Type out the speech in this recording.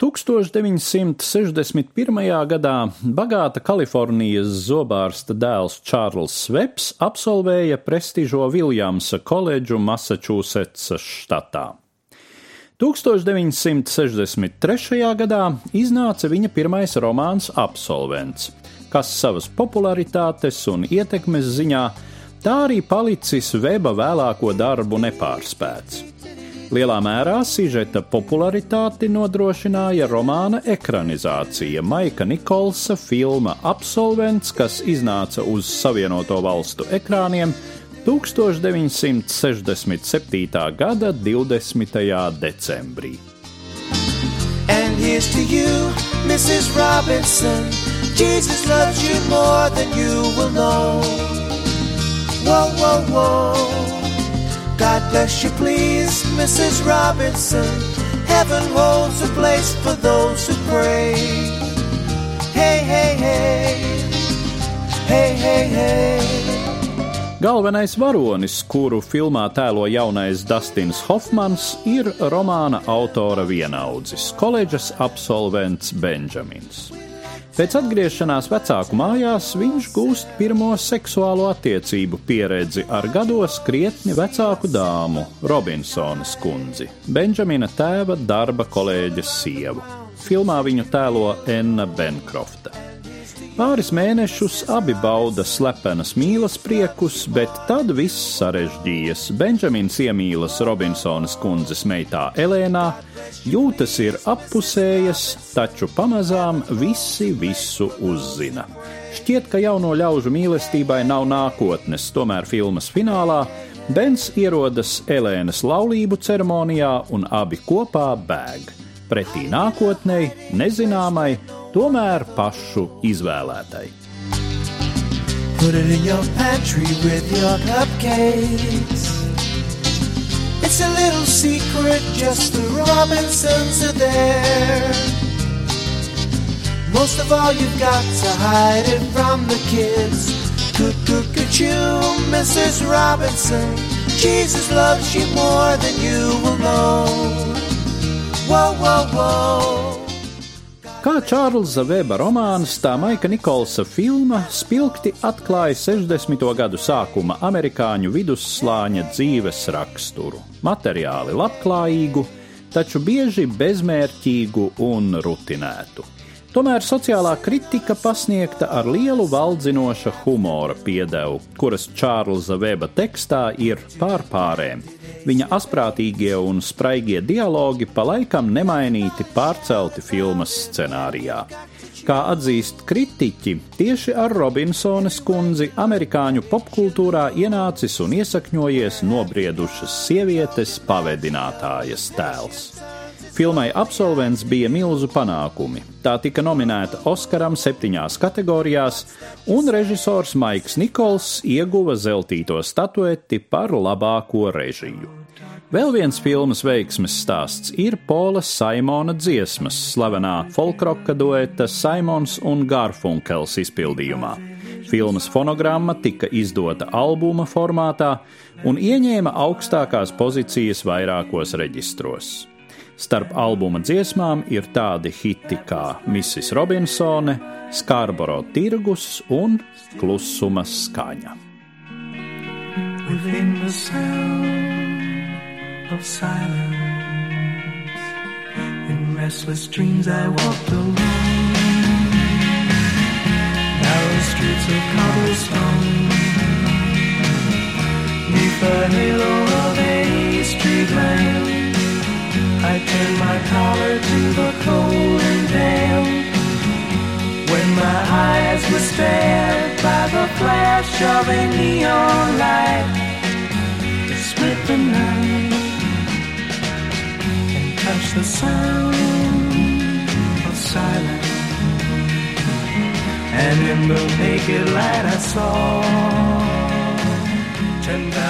1961. gadā bagāta Kalifornijas zobārsta dēls Čārls Sveps absolvēja prestižo Viljamsa koledžu Massachusettsas štatā. 1963. gadā iznāca viņa pirmais romāns Absolvents, kas savas popularitātes un ietekmes ziņā tā arī palicis Veba vēlāko darbu nepārspēts. Lielā mērā sižeta popularitāti nodrošināja romāna ekranizācija Maika Nikolsa filma Absolvents, kas iznāca uz Savienoto valstu ekrāniem 1967. gada 20. decembrī. And here's to you, Mrs. Robinson. Jesus loves you more than you will know. Whoa, whoa, whoa. Bless you, please, Mrs. Robinson. Heaven holds a place for those who pray. Hey, hey, hey, hey, hey, hey. Galvenais varonis, kuru filmā tēlo jaunais Dustins Hofmans, ir romāna autora vienaudzis, koledžas absolvents Benjamins. Pēc atgriešanās vecāku mājās viņš gūst pirmo seksuālo attiecību pieredzi ar gados krietni vecāku dāmu, Robinsonas kundzi, Benžamina tēva darba kolēģes sievu. Filmā viņu tēlo Enna Benkrofta. Pāris mēnešus abi bauda slepenas mīlas priekus, bet tad viss sarežģījas. Benjamins iemīlas Robinsonas kundzes meitā Elēnā, jūtas ir appusējas, taču pamazām visi visu uzzina. Šķiet, ka jauno ļaužu mīlestībai nav nākotnes, tomēr filmas finālā Bens ierodas Elēnas laulību ceremonijā un abi kopā bēg pretī nākotnei, nezināmai tomēr pašu izvēlētai. Put it in your pantry with your cupcakes. It's a little secret, just the Robinsons are there. Most of all, you've got to hide it from the kids. You, Mrs. Robinson. Jesus loves you more than you will know. Whoa, whoa, whoa. Kā Čārlza Veba romāns, tā Maika Nikolsa filma spilgti atklāja 60. gadu sākuma amerikāņu vidusslāņa dzīves raksturu - materiāli labklājīgu, taču bieži bezmērķīgu un rutinētu. Tomēr sociālā kritika pasniegta ar lielu valdzinoša humora piedevu, kuras Čārlza Veba tekstā ir pārpārēm. Viņa asprātīgie un spraigie dialogi pa laikam nemainīti pārcelti filmas scenārijā. Kā atzīst kritiķi, tieši ar Robinsonas kundzi amerikāņu popkultūrā ienācis un iesakņojies nobriedušas sievietes pavedinātājas tēls. Filmai Absolvents bija milzu panākumi. Tā tika nominēta Oskaram septiņās kategorijās, un režisors Maiks Nikols ieguva zeltīto statueti par labāko režiju. Vēl viens filmas veiksmes stāsts ir Pola Simona dziesmas, slavenā folkroka dueta Simons un Garfunkels izpildījumā. Filmas fonogramma tika izdota albuma formātā un ieņēma augstākās pozīcijas vairākos reģistros. Starp albuma dziesmām ir tādi hiti kā Mrs. Robinsone, Skarboro tirgus un Klusuma skaņa. Silence, in restless dreams I walked alone. Narrow streets of cobblestone, neath the halo I turned my collar to the cold and damp. When my eyes were stared by the flash of a neon light that split the night and touched the sound of silence. And in the naked light I saw ten thousand